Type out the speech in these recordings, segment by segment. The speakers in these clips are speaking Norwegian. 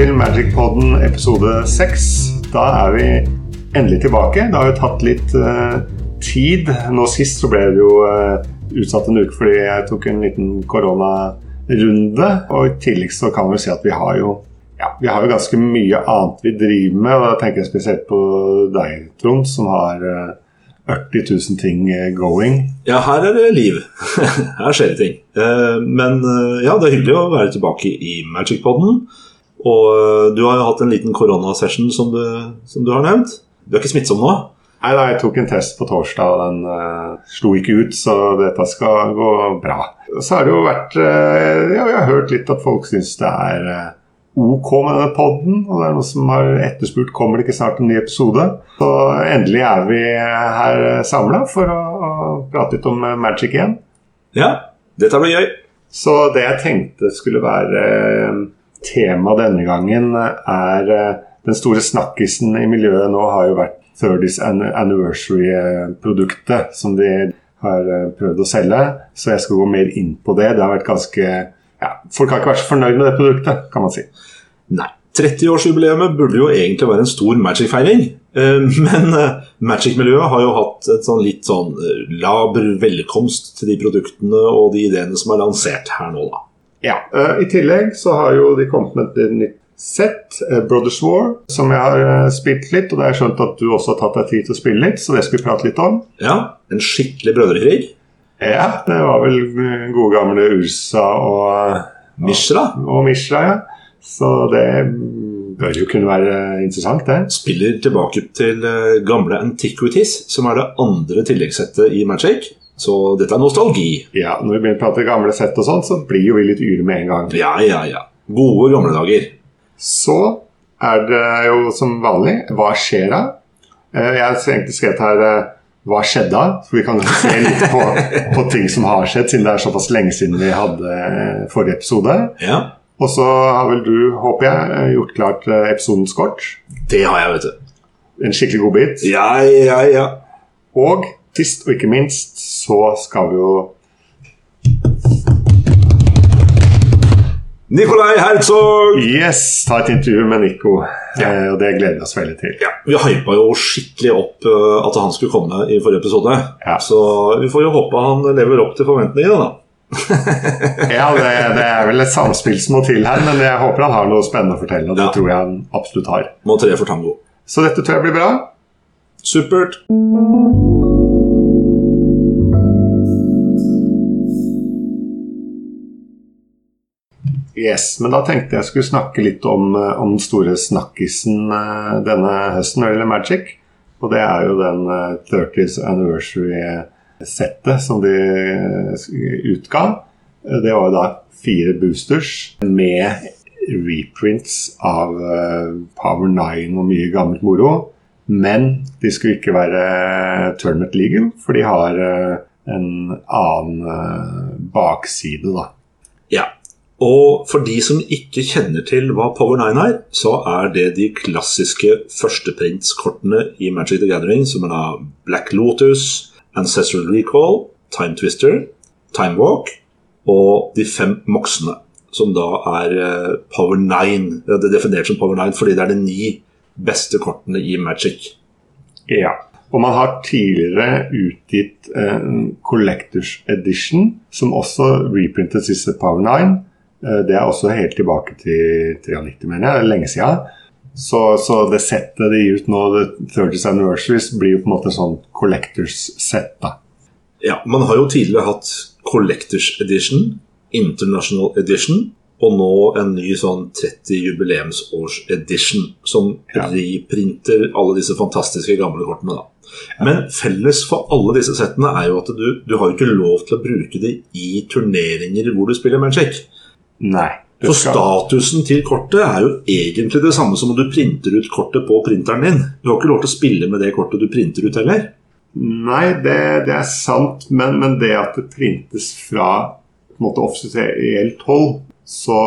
Til Magic-podden episode 6. Da er vi endelig tilbake. Det har jo tatt litt uh, tid. Nå sist så ble det jo uh, utsatt en uke fordi jeg tok en liten koronarunde. Og i tillegg så kan vi si at vi har jo ja, vi har jo ganske mye annet vi driver med. og Da tenker jeg spesielt på deg, Trond, som har uh, 40 000 ting going. Ja, her er det liv. her skjer det ting. men ja, det er hyggelig å være tilbake i Magic-podden. Og eh, du har jo hatt en liten koronasession, som, som du har nevnt. Du er ikke smittsom nå? Nei, da, jeg tok en test på torsdag, og den uh, slo ikke ut, så dette skal gå bra. Så har det jo vært uh, Ja, vi har hørt litt at folk syns det er uh, ok med denne poden, og det er noen som har etterspurt kommer det ikke snart en ny episode. Så endelig er vi her samla for å, å, prate litt om Magic igjen. Ja, dette blir gøy. Så det jeg tenkte skulle være Temaet denne gangen er eh, Den store snakkisen i miljøet nå har jo vært 30th Anniversary-produktet som de har eh, prøvd å selge. Så jeg skal gå mer inn på det. Det har vært ganske ja, Folk har ikke vært så fornøyd med det produktet, kan man si. Nei. 30-årsjubileet burde jo egentlig være en stor Magic-feiring. Eh, men Magic-miljøet har jo hatt et sånn litt sånn laber velkomst til de produktene og de ideene som er lansert her nå, da. Ja. Uh, I tillegg så har jo de kommet med et nytt sett, uh, Brothers War, som jeg har uh, spilt litt. Og det jeg skjønt at du også har tatt deg tid til å spille litt, så det skal vi prate litt om. Ja, En skikkelig brødrekrig? Ja, det var vel gode gamle Ursa og Mishra. Og, og Mishra, ja. Så det bør jo kunne være interessant, det. Spiller tilbake til gamle Antiquities, som er det andre tilleggssettet i Magic. Så dette er nostalgi. Ja, Når vi begynner å prate gamle sett og sånn, så blir jo vi litt yre med en gang. Ja, ja, ja. Gode gamle dager. Så er det jo som vanlig Hva skjer da? Eh, jeg har egentlig skrevet her eh, Hva skjedde da? For vi kan se litt på, på, ting som har skjedd, siden det er såpass lenge siden vi hadde eh, forrige episode. Ja. Og så har vel du, håper jeg, gjort klart episodens kort. Det har jeg, vet du. En skikkelig godbit. Ja, ja, ja. Og Sist og ikke minst så skal vi jo Nikolai Herzog! Yes, ta et intervju med Nico. Ja. Eh, og Det gleder vi oss veldig til. Ja, Vi hypa jo skikkelig opp uh, at han skulle komme i forrige episode. Ja. Så vi får jo håpe han lever opp til forventningene, da. Ja, det, det, er vel et samspill som må til her, men jeg håper han har noe spennende å fortelle. Og det ja. tror jeg han absolutt har. Må tre for tango. Så dette tror jeg blir bra. Supert. Yes, men da tenkte jeg skulle snakke litt om, eh, om den store snakkisen eh, denne høsten når det gjelder Magic. Og det er jo den 30th eh, anniversary-settet som de utga. Det var jo da fire boosters med reprints av Power 9 og mye gammelt moro. Men de skulle ikke være tournament legal, for de har en annen bakside, da. Ja, og for de som ikke kjenner til hva Power 9 er, så er det de klassiske førsteprintskortene i Magic the Gathering, som er da Black Lotus, Ancestral Recall, Time Twister, Time Walk og de fem moksene, som da er eh, Power 9. Det er definert som Power 9 fordi det er de ni beste kortene i Magic. Ja. Og man har tidligere utgitt en Collectors Edition, som også reprintet siste Power 9. Eh, det er også helt tilbake til 93, mener jeg. Lenge siden. Så, så, det settet de gir ut nå, The 30th Anniversaries, blir jo på en måte sånn Collectors set. da. Ja, man har jo tidligere hatt Collectors Edition, International Edition, og nå en ny sånn 30 jubileumsårs edition, som ja. reprinter alle disse fantastiske gamle kortene. da. Men felles for alle disse settene er jo at du, du har jo ikke lov til å bruke det i turneringer hvor du spiller Magic. Nei. For statusen til kortet er jo egentlig det samme som om du printer ut kortet på printeren din. Du har ikke lov til å spille med det kortet du printer ut heller. Nei, det, det er sant, men, men, det at det printes fra på en måte offisielt hold, så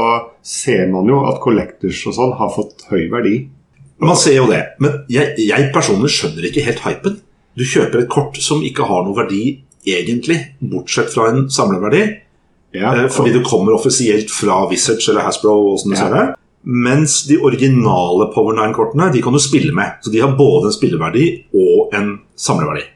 ser man jo at collectors og sånn har fått høy verdi. Man ser jo det, men jeg, jeg personlig skjønner ikke helt hypen. Du kjøper et kort som ikke har noe verdi egentlig, bortsett fra en samleverdi. Ja, eh, fordi det kommer offisielt fra Wizards eller Hasbro. Og sånn ja. Mens de originale Power 9-kortene de kan du spille med. Så de har både en spilleverdi og en samleverdi.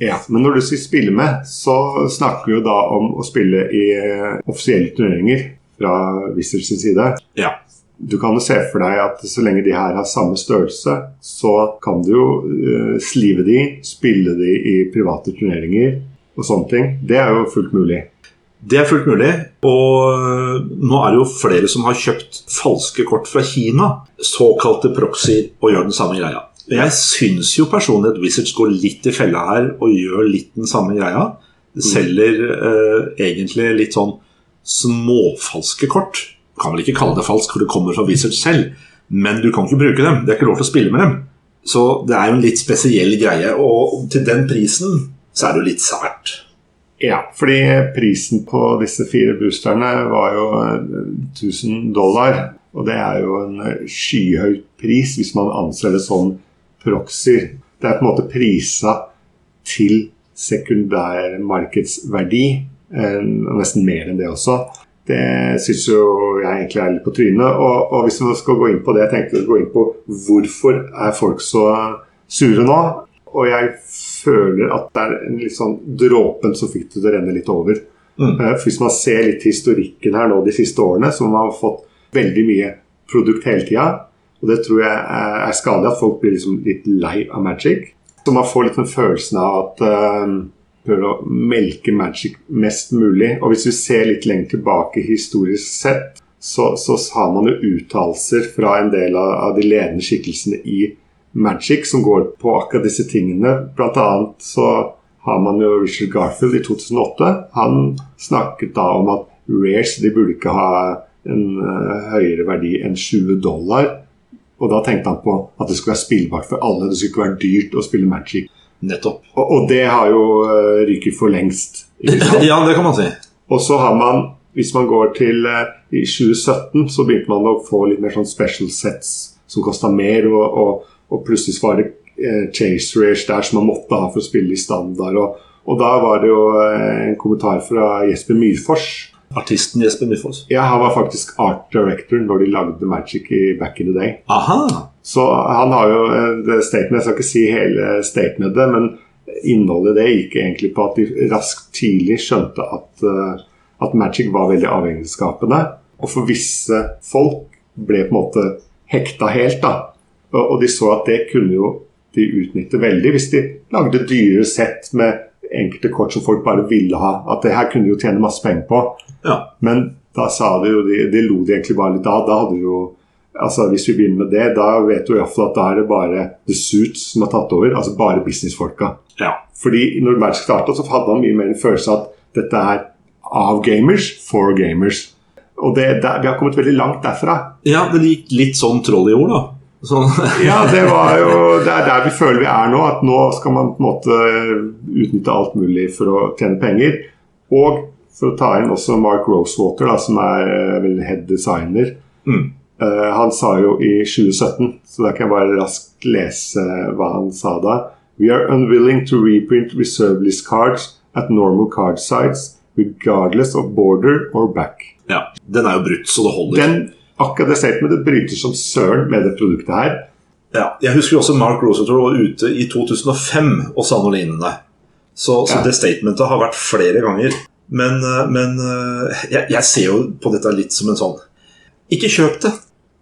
Ja, Men når du sier spille med, så snakker vi jo da om å spille i eh, offisielle turneringer fra Wizards side. Ja. Du kan jo se for deg at så lenge de her har samme størrelse, så kan du jo uh, slive de, spille de i private turneringer og sånne ting. Det er jo fullt mulig. Det er fullt mulig. Og øh, nå er det jo flere som har kjøpt falske kort fra Kina, såkalte proxyer, og gjør den samme greia. Jeg syns jo personlig at Wizards går litt i fella her og gjør litt den samme greia. Selger eh, egentlig litt sånn småfalske kort. Kan vel ikke kalle det falsk, for det kommer fra Wizards selv. Men du kan ikke bruke dem. Det er ikke lov til å spille med dem. Så det er jo en litt spesiell greie. Og til den prisen så er det jo litt sært. Ja, fordi prisen på disse fire boosterne var jo 1000 dollar. Og det er jo en skyhøy pris hvis man anser det som proxyer. Det er på en måte prisa til sekundærmarkedsverdi, nesten mer enn det også. Det syns jo jeg egentlig er litt på trynet. Og, og hvis vi skal gå inn på det, jeg tenkte å gå inn på hvorfor er folk så sure nå. Og jeg føler at det er en litt sånn dråpen som fikk det til å renne litt over. Mm. Uh, hvis man ser litt historikken her nå de siste årene, man har fått veldig mye produkt hele tida. Og det tror jeg er, er skadelig, at folk blir liksom litt lei av Magic. Så man får litt den følelsen av at uh, prøver å melke Magic mest mulig. Og hvis vi ser litt lenger tilbake historisk sett, så, så har man jo uttalelser fra en del av, av de ledende skikkelsene i Magic som går på akkurat disse tingene. Blant annet så har man jo Richard Garfield i 2008. Han snakket da om at Rares de burde ikke ha en uh, høyere verdi enn 20 dollar. Og da tenkte han på at det skulle være spillbart for alle. Det skulle ikke være dyrt å spille Magic. Nettopp. Og, og det har jo uh, ryket for lengst. ja, det kan man si. Og så har man, hvis man går til uh, i 2017, så begynte man å få litt mer sånn special sets som kosta mer. og, og og plutselig var det eh, chase race der som man måtte ha for å spille i standard. Og, og da var det jo eh, en kommentar fra Jesper Myrfors. Artisten Jesper Myrfors? Ja, han var faktisk art director når de lagde Magic i back in the day. Aha. Så han har jo det statement, Jeg skal ikke si hele statementet, men innholdet det gikk egentlig på at de raskt tidlig skjønte at, at Magic var veldig avhengighetsskapende. Og for visse folk ble på en måte hekta helt. da og de så at det kunne jo de utnytte veldig hvis de lagde dyre sett med enkelte kort som folk bare ville ha. At det her kunne de jo tjene masse penger på. Ja. Men da sa de jo, de, de lo de egentlig bare litt av. Da hadde jo altså Hvis vi begynner med det, da vet du iallfall at da er det bare The Suits som har tatt over. Altså bare businessfolka. Ja. Fordi når Magic starta, så hadde man mye mer en følelse av at dette er av gamers for gamers. Og det, det, vi har kommet veldig langt derfra. Ja, men det gikk litt sånn troll i ord, da. Sånn. ja, det var jo Det er der vi føler vi er nå. At nå skal man på en måte utnytte alt mulig for å tjene penger. Og for å ta inn også Mark Rosewater, da, som er eh, vel head designer. Mm. Uh, han sa jo i 2017, så da kan jeg bare raskt lese hva han sa da. We are unwilling to reprint reserve list cards at normal card sites regardless of border or back. Ja, Den er jo brutt, så det holder. Den akkurat det statementet bryter som søren med det produktet her. Ja, jeg husker også Mark Rosenthal var ute i 2005 og sa noe lignende. Så, så det statementet har vært flere ganger. Men, eh, men eh, jeg, jeg, ser jo på dette litt som en sånn Ikke kjøp det.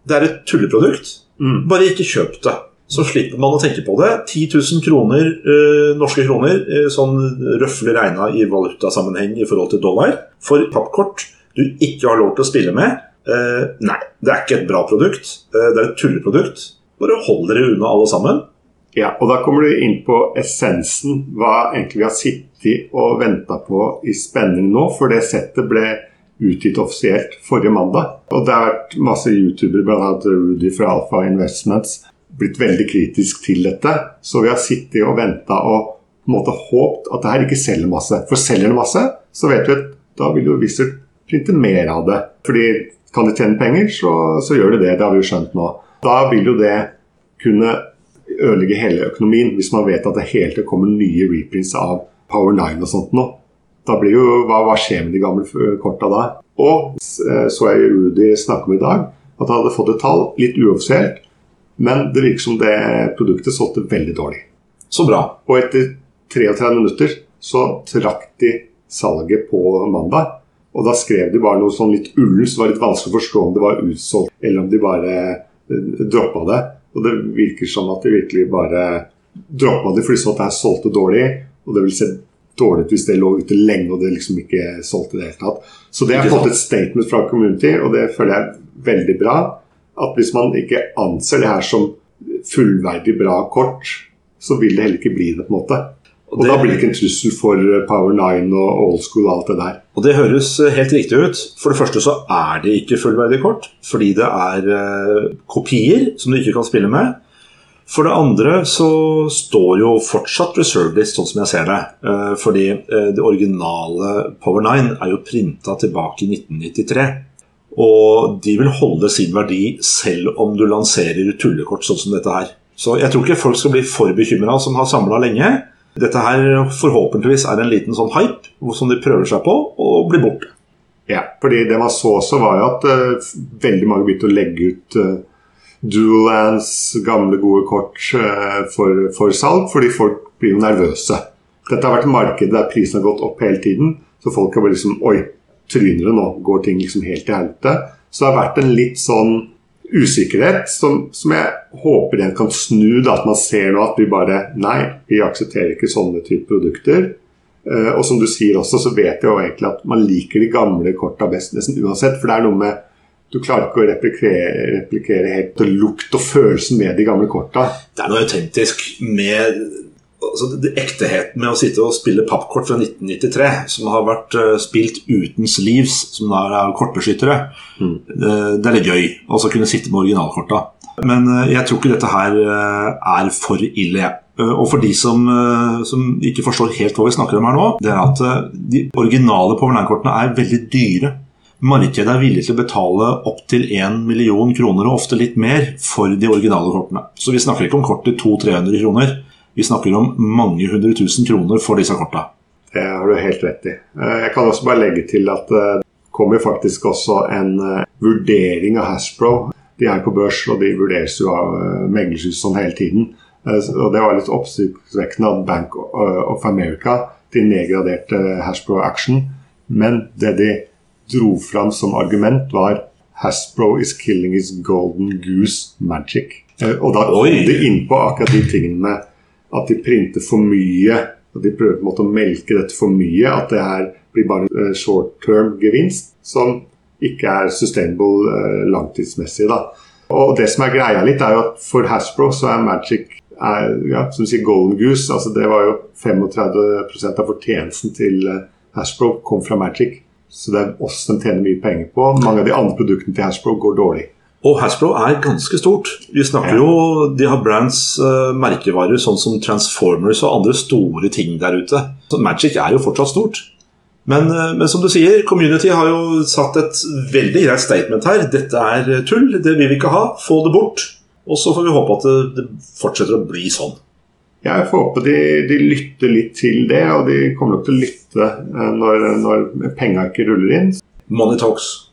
Det er et tulleprodukt. Mm. Bare ikke kjøp det. Så slipper man å tenke på det. 10 000 kroner, eh, norske kroner, eh, sånn røffelig regna i valutasammenheng i forhold til dollar, for pappkort du ikke har lov til å spille med, Uh, nei, det er ikke et bra produkt. Uh, det er et tulleprodukt. Bare hold dere unna alle sammen. Ja, og da kommer du inn på essensen. Hva egentlig vi har sittet og venta på i spenning nå. For det settet ble utgitt offisielt forrige mandag. Og det har vært masse youtubere, bl.a. Rudy fra Alfa Investments, blitt veldig kritisk til dette. Så vi har sittet og venta og på en måte håpt at det her ikke selger masse. For selger det masse, så vet du at da vil jo Wizard printe mer av det. Fordi kan de tjene penger, så, så, gjør de det. Det har vi jo skjønt nå. Da vil jo det kunne ødelegge hele økonomien, hvis man vet at det hele tiden kommer nye reprints av Power 9 og sånt nå. Da blir jo, hva, hva skjer med de gamle korta da? Og eh, så jeg Rudy snakke om i dag, at han hadde fått et tall, litt uoffisielt, men det virker som det produktet solgte veldig dårlig. Så bra. Og etter 33 minutter så trakk de salget på mandag. Og da skrev de bare noe sånn litt ullen, så det var litt vanskelig å forstå om det var utsolgt, eller om de bare uh, droppa det. Og det virker som at de virkelig bare droppa det fordi så at det her solgte dårlig. Og det vil se dårlig ut hvis det lå ute lenge og det liksom ikke solgte i det hele tatt. Så det har fått et statement fra community, og det føler jeg er veldig bra. At hvis man ikke anser det her som fullverdig bra kort, så vil det heller ikke bli det, på en måte. Og, det, da blir det ikke en trussel for Power 9 og old school og alt det der. Og det høres helt riktig ut. For det første så er det ikke fullverdige kort, fordi det er uh, kopier som du ikke kan spille med. For det andre så står jo fortsatt reserve list, sånn som jeg ser det. Fordi det originale Power 9 er jo printa tilbake i 1993. Og de vil holde sin verdi selv om du lanserer tullekort sånn som dette her. Så jeg tror ikke folk skal bli for bekymra som har samla lenge. Dette her forhåpentligvis er en liten sånn hype som de prøver seg på, og blir borte. Ja, fordi det man så også, var jo at uh, veldig mange begynte å legge ut uh, dual gamle, gode kort, uh, for, for, salg, fordi folk blir jo nervøse. Dette har vært et marked der prisen har gått opp hele tiden, så folk har bare liksom Oi, tryner det nå? Går ting liksom helt til helvete? Så det har vært en litt sånn usikkerhet som, som jeg håper den kan snu. Da, at man ser nå at vi bare Nei, vi aksepterer ikke sånne type produkter. Uh, og som du sier også, så vet jeg jo egentlig at man liker de gamle korta best nesten uansett. For det er noe med du klarer ikke å replikere, replikere helt lukt og følelsen med de gamle korta. Det er noe autentisk med altså, det, Ekteheten med å sitte og spille pappkort fra 1993, som har vært uh, spilt uten sleeves, som da er kortbeskyttere, mm. det, det er litt gøy. å kunne sitte med originalkorta. Men uh, jeg tror ikke dette her er for ille. Og for de som, som, ikke forstår helt hva vi snakker om her nå, det er at de originale Power 9-kortene er veldig dyre. Markedet er villig til å betale opptil 1 million kroner, og ofte litt mer, for de originale kortene. Så vi snakker ikke om kort til 200-300 kroner. Vi snakker om mange hundre tusen kroner for disse korta. Det har du helt rett i. Eh, jeg kan også bare legge til at eh, det kommer faktisk også en eh, vurdering av Hasbro. De er på børs, og de vurderes jo av meglerhus sånn hele tiden. Og Det var litt oppsiktsvekkende at Bank of America de nedgraderte Hasbro Action. Men det de dro fram som argument, var Hasbro is killing his golden goose magic. Og da kom de innpå akkurat de tingene med at de printer for mye. At de prøver på en måte å melke dette for mye. At det her blir bare en short term gevinst som ikke er sustainable eh, langtidsmessig. da. Og det som er greia litt, er jo at for Hasbro så er Magic er, ja, som sier Golden Goose. altså Det var jo 35% av fortjenesten til eh, Hasbro kom fra Magic. Så det er oss de tjener mye penger på. Mange av de andre produktene til Hasbro går dårlig. Og Hasbro er ganske stort. Vi snakker jo, De har brands, uh, merkevarer sånn som Transformers og andre store ting der ute. Så Magic er jo fortsatt stort. Men, uh, men, som du sier, Community har jo satt et veldig greit statement her. Dette er tull, det vil vi ikke ha. Få det bort. Og så får vi håpe at det, det fortsetter å bli sånn. Jeg får håpe de, de, lytter litt til det, og de kommer nok til å lytte når, når penga ikke ruller inn. Money talks.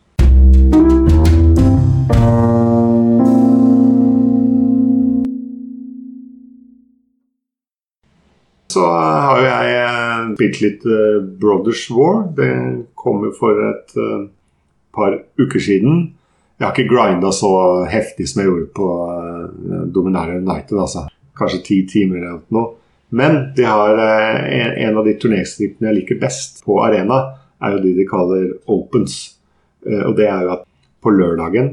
Så har jo jeg eh, spilt litt eh, Brothers War. Det kommer for et eh, par uker siden. Jeg har ikke grinda så heftig som jeg gjorde på Dominaria United. altså Kanskje ti timer eller noe. Men de har en av de turneringstypene jeg liker best på arena, er jo de de kaller opens. Og det er jo at på lørdagen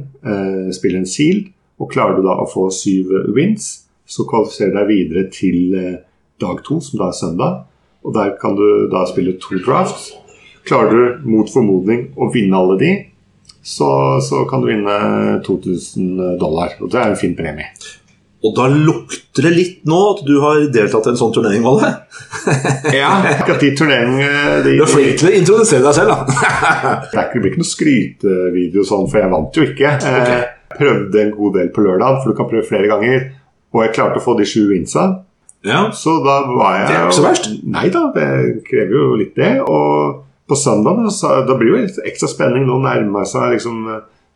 spiller en sealed, og klarer du da å få syv wins, så kvalifiserer du deg videre til dag to, som da er søndag. Og der kan du da spille to drafts. Klarer du mot formodning å vinne alle de, så, så, kan du vinne 2000 dollar. Og det er en fin premie. Og da lukter det litt nå at du har deltatt i en sånn turnering, Valle? ja, akkurat de turneringene de, Du er flink til å introdusere deg selv, da. det blir ikke noe skrytevideo sånn, for jeg vant jo ikke. Okay. Jeg prøvde en god del på lørdag, for du kan prøve flere ganger. Og jeg klarte å få de sju winsa. Ja. Så da var jeg Det er ikke så verst. Nei da, det krever jo litt det. Og på søndag da, så, da blir det jo ekstra spenning. Nå nærmer seg liksom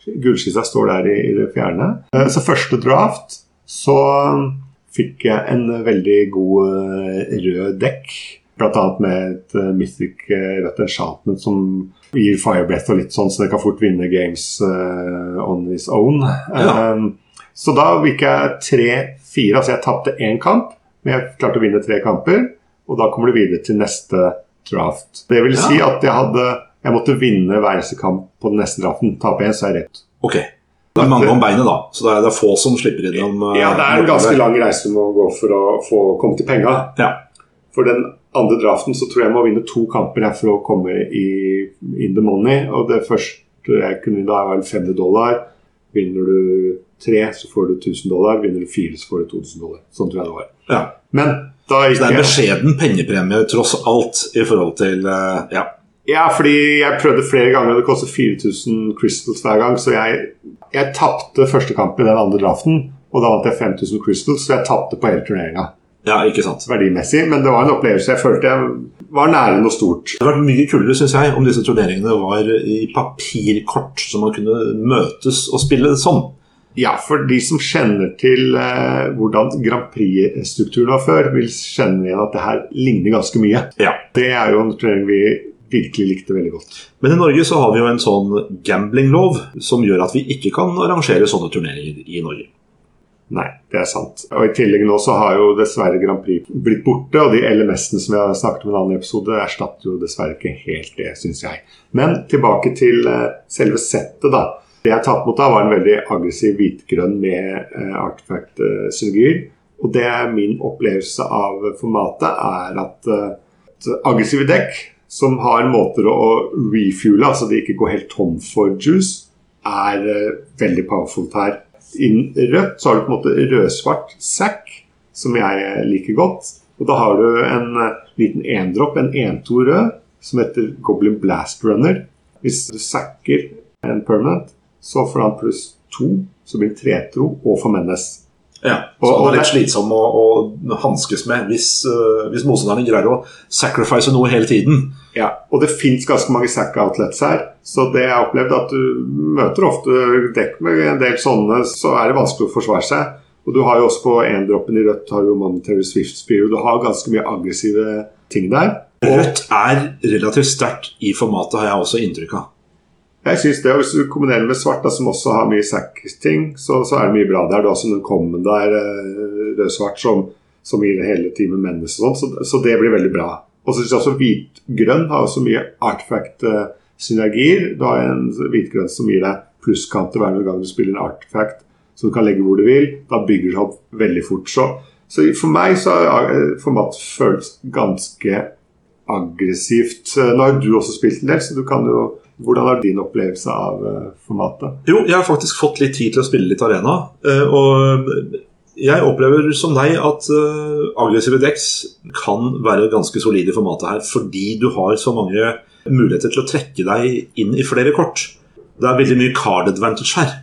Gullskissa står der i, i det fjerne. Eh, så første draft så fikk jeg en veldig god eh, rød dekk. annet med et uh, Mythic uh, rødt enchantment som gir Firebreath og litt sånn, så det kan fort vinne games uh, on his own. Ja. Um, så da gikk jeg tre-fire. Altså jeg tapte én kamp, men jeg klarte å vinne tre kamper. Og da kommer du videre til neste draft. Det vil Ja. si at jeg hadde Jeg måtte vinne hver eneste kamp på den neste draften. Tape én, så er jeg rett. Ok. Det er mange om beinet, da. Så det er, det er få som slipper innom. Uh, Ja, det er en ganske lang reise du må gå for å få komme til penga. Ja. For den andre draften så tror jeg jeg må vinne to kamper her for å komme i in the money. Og det første jeg kunne da er vel 500 dollar. Vinner du tre, så får du 1000 dollar. Vinner du fire, så får du 2000 dollar. Sånn tror jeg det var. ja. Men da Så gikk det er en beskjeden pengepremie tross alt i forhold til uh, Ja. Ja, fordi jeg prøvde flere ganger, og det koster 4000 crystals hver gang. Så jeg, jeg tapte første kamp i den andre draften, og da vant jeg 5000 crystals, så jeg tapte på hele turneringa. ja, ikke sant. verdimessig, men det var en opplevelse jeg følte jeg var nære noe stort. Det hadde vært mye kulere synes jeg, om disse turneringene var i papirkort, så man kunne møtes og spille sånn. Ja, for de som kjenner til eh, hvordan Grand Prix-strukturen var før, vil kjenne igjen at det her ligner ganske mye. Ja. Det er jo en turnering vi virkelig likte veldig godt. Men i Norge så har vi jo en sånn gamblinglov som gjør at vi ikke kan arrangere sånne turneringer i Norge. Nei, det er sant. Og I tillegg nå så har jo dessverre Grand Prix blitt borte, og de LMS-ene som vi har snakket om i en annen episode, erstatter jo dessverre ikke helt det, syns jeg. Men tilbake til eh, selve settet, da. Det jeg tatt mot da, var en veldig aggressiv hvitgrønn med uh, artefakt-synergier. og det er min opplevelse av formatet, er at eh, et aggressive dekk som har måter å refuele, altså de ikke går helt tom for juice, er eh, veldig powerfult her. Innen rødt så har du på en måte rødsvart sack, som jeg eh, liker godt. Og da har du en eh, liten endropp, en 1-2 rød, som heter Goblin Blast Runner. Hvis du sacker en permanent, så får han pluss to, så blir det tretro og for mennes. Ja, så han er litt slitsom å, å hanskes med hvis, uh, hvis motstanderne greier å sacrifice noe hele tiden. Ja, og det fins ganske mange sack outlets her. Så det jeg har opplevd at du møter ofte dekk med en del sånne, så er det vanskelig å forsvare seg. Og du har jo også på endroppen i rødt har du Monetary Swift Spear. Du har ganske mye aggressive ting der. Rødt er relativt sterkt i formatet, har jeg også inntrykk av. jeg synes det, Hvis du kombinerer med svart, da, som også har mye sack-ting, så, så er det mye bra der. Du har også den kommen der, eh, rød-svart, som, som gir hele teamet mennesker og sånn. Så, så det blir veldig bra. Og så synes jeg også hvit-grønn har også mye artifact-synergier. Du har en hvit-grønn som gir deg plusskant hver gang du spiller en artifact, så du kan legge hvor du vil. Da bygger det opp veldig fort. Så, så for meg så har eh, format føles ganske aggressivt. Nå har du også spilt en del, så du kan jo Hvordan er din opplevelse av eh, formatet? Jo, jeg har faktisk fått litt tid til å spille litt arena. eh, Og jeg opplever som deg at eh, aggressive decks kan være ganske solide i formatet her, fordi du har så mange muligheter til å trekke deg inn i flere kort. Det er veldig mye card advantage her.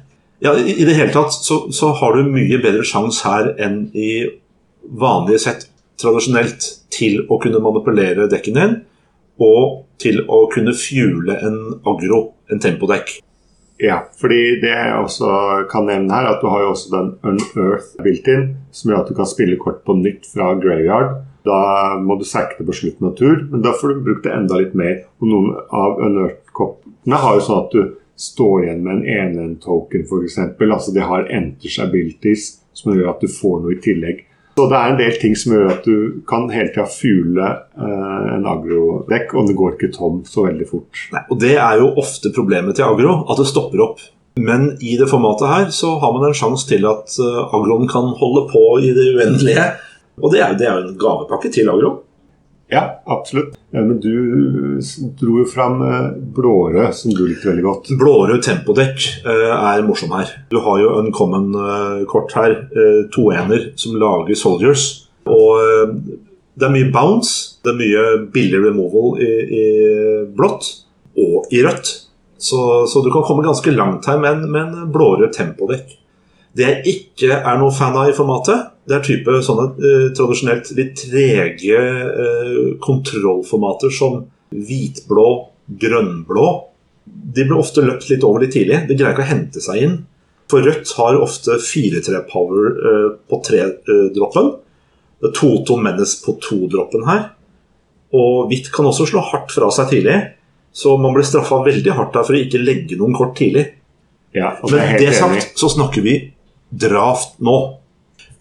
Ja, i det hele tatt så, så har du mye bedre sjanse her enn i vanlige sett tradisjonelt til å kunne manipulere dekken din, og til å kunne fuele en agro, en tempodekk. Ja, fordi det jeg også kan nevne her, at du har jo også den Unearth built-in, som gjør at du kan spille kort på nytt fra graveyard. Da må du sacke det på slutten av tur, men da får du brukt det enda litt mer. Og noen av Unearth-koppene har jo sånn at du står igjen med en 1-token f.eks. Altså de har enters abilities som gjør at du får noe i tillegg. Så det er en del ting som gjør at du kan hele tida fule eh, en agro-dekk, og det går ikke tom så veldig fort. Nei, og Det er jo ofte problemet til agro, at det stopper opp. Men i det formatet her så har man en sjanse til at uh, agroen kan holde på i det uendelige. Og det er jo en gavepakke til agro. Ja, absolutt. Men du dro jo fram eh, blårød, som du likte veldig godt. Blårød tempodekk eh, er morsom her. Du har jo uncommon-kort her, Toener to ener, som lager soldiers. Og eh, det er mye bounce, det er mye billig removal i, i blått og i rødt. Så, så du kan komme ganske langt her med en, en blårød tempodekk. Det jeg ikke er noe fan av i formatet, det er type sånne eh, tradisjonelt litt trege eh, kontrollformater som hvitblå, grønnblå de blir ofte løpt litt over litt tidlig. De greier ikke å hente seg inn. For rødt har ofte 4-3-power eh, på 3-droppen. det er Toton Menace på 2-droppen her. Og hvitt kan også slå hardt fra seg tidlig. Så man blir straffa veldig hardt her for å ikke legge noen kort tidlig. Ja, det er Men det sagt, så snakker vi draft nå.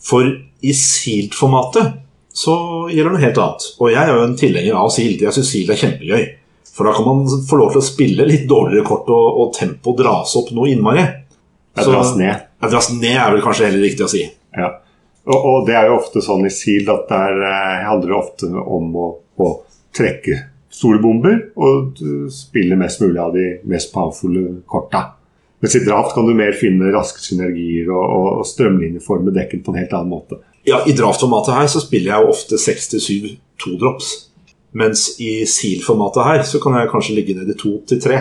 For i Silt-formatet så gjelder noe helt annet. Og jeg er jo en tilhenger av Silt. Jeg syns Silt er kjempegøy. For da kan man få lov til å spille litt dårligere kort, og, og tempo dras opp noe innmari. Det Så- dras ned. Ja, dras ned er vel kanskje heller riktig å si. Ja. Og, og det er jo ofte sånn i Silt at det er, eh, handler ofte om å, å trekke store bomber og spille mest mulig av de mest powerfulle korta. Mens i draft kan du mer finne raske synergier og, og, og strømlinjeforme dekken på en helt annen måte. Ja, I draftformatet her så spiller jeg jo ofte 6-7 to-drops. Mens i Seal-formatet her så kan jeg kanskje ligge ned i 2-3.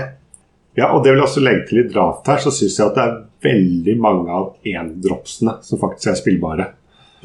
Ja, og det vil jeg også legge til i draft her, så syns jeg at det er veldig mange av endropsene som faktisk er spillbare.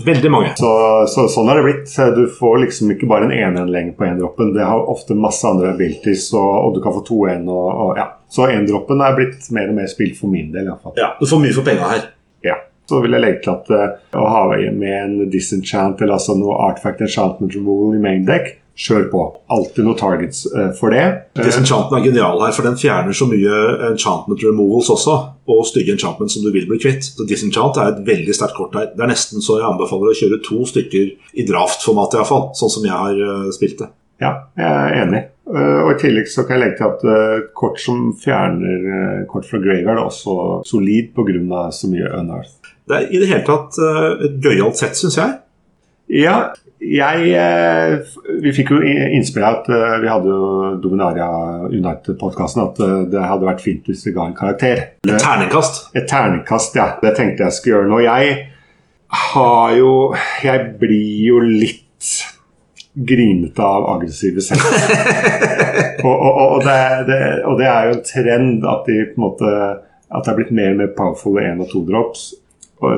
Veldig mange. Så, så sånn har det blitt. Du får liksom ikke bare en 1-1 lenger på endroppen. Det har ofte masse andre abilities, og, og du kan få 2-1 og, og ja. Så endroppen er blitt mer og mer spilt for min del, iallfall. Ja, Du får mye for penga her. Ja. Så vil jeg legge til at uh, å ha med en disenchant eller altså noe artifact enchantment removal i main deck, kjør på. Alltid noen targets eh, for det. Disenchanten er genial her, for den fjerner så mye enchantment removals også, og stygge enchantment som du vil bli kvitt. Så Disenchant er et veldig sterkt kort her. Det er nesten så jeg anbefaler å kjøre to stykker i draft-formatet, iallfall. Sånn som jeg har eh, spilt det. Ja, jeg er enig. Eh, og I tillegg så kan jeg legge til at kort som fjerner kort fra Graveyard, er også solid pga. så mye Unearth. Det er i det hele tatt et gøyalt sett, syns jeg. Ja, jeg eh, Vi fikk jo innspill at eh, vi hadde jo Dominaria United-podkasten at eh, det hadde vært fint hvis vi ga en karakter. Et terningkast. Et terningkast, ja. Det tenkte jeg skulle gjøre nå. Jeg har jo Jeg blir jo litt grinete av aggressive selv. og, og, og, det, det, og det er jo en trend at de på en måte At det er blitt mer og mer powerful én og to drops.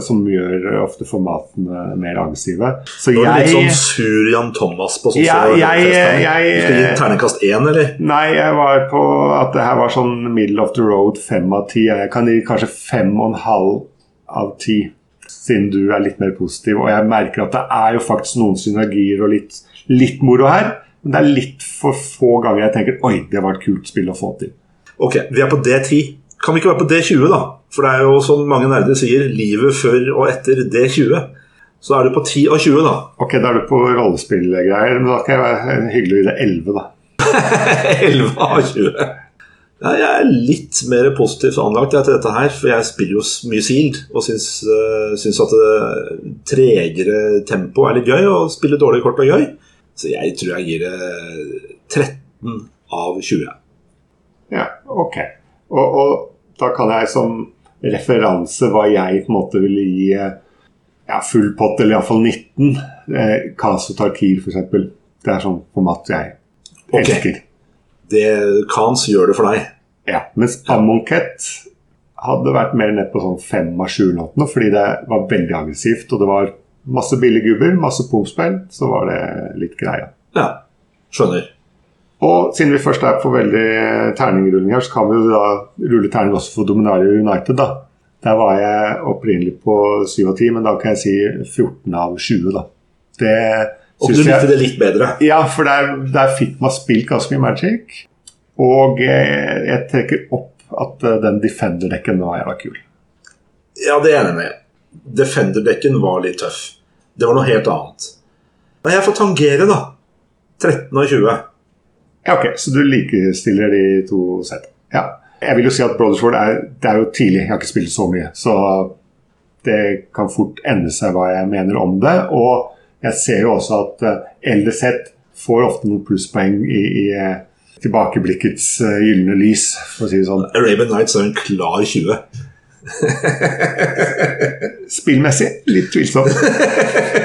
Som gjør ofte formatene mer aggressive. Så jeg, litt sånn sur Jan Thomas på Ja, sosiale jeg- fester. jeg- Du skal gi terningkast én, eller? Nei, jeg var på at det her var sånn middle of the road fem av ti. Jeg kan gi kanskje fem og en halv av ti, siden du er litt mer positiv. Og jeg merker at det er jo faktisk noen synergier og litt, litt moro her. Men det er litt for få ganger jeg tenker oi, det var et kult spill å få til. Ok, vi er på D10. Kan vi ikke være på D20, da? For det er jo som mange nerder sier, livet før og etter D20. Så er du på 10 av 20, da. Ok, da er du på rollespillgreier, men da kan jeg være hyggelig gi det 11, da. 11 av 20. Ja, jeg er litt mer positivt anlagt til dette her, for jeg spiller jo mye Sealed og syns, uh, syns at det tregere tempo er litt gøy, og spille dårlige kort er gøy. Så jeg tror jeg gir det 13 av 20. Ja, ok. Og, og da kan jeg som referanse hva jeg på en måte ville gi eh, ja, full pott, eller iallfall 19. Eh, Kaso Tarkir, f.eks. Det er sånn format jeg elsker. Det Kans gjør det for deg. Ja, mens Amonkhet hadde vært mer ned på sånn fem av sju-låtene, fordi det var veldig aggressivt, og det var masse billige gubber, masse pumpspill, så var det litt greia. Ja, skjønner. Og siden vi først er på veldig terningrulling her, så kan vi jo da rulle terning også for Dominario United, da. Der var jeg opprinnelig på 7 av 10, men da kan jeg si 14 av 20, da. Det Og du likte det litt bedre. Ja, for der, der fikk man spilt ganske mye Magic. Og jeg, jeg trekker opp at eh, den Defender-dekken var jævla kul. Ja, det er jeg enig med. Defender-dekken var litt tøff. Det var noe helt annet. Men jeg får tangere, da. 13 og 20. Ja, ok, Så du likestiller de to settene. Ja. Jeg vil jo si at Brothersford er, det er jo tidlig, jeg har ikke spilt så mye. Så det kan fort ende seg hva jeg mener om det. Og jeg ser jo også at uh, eldre sett får ofte noen plusspoeng i, i eh, tilbakeblikkets uh, gylne lys, for å si det sånn. Arabian Nights er en klar 20. Spillmessig litt tvilsomt.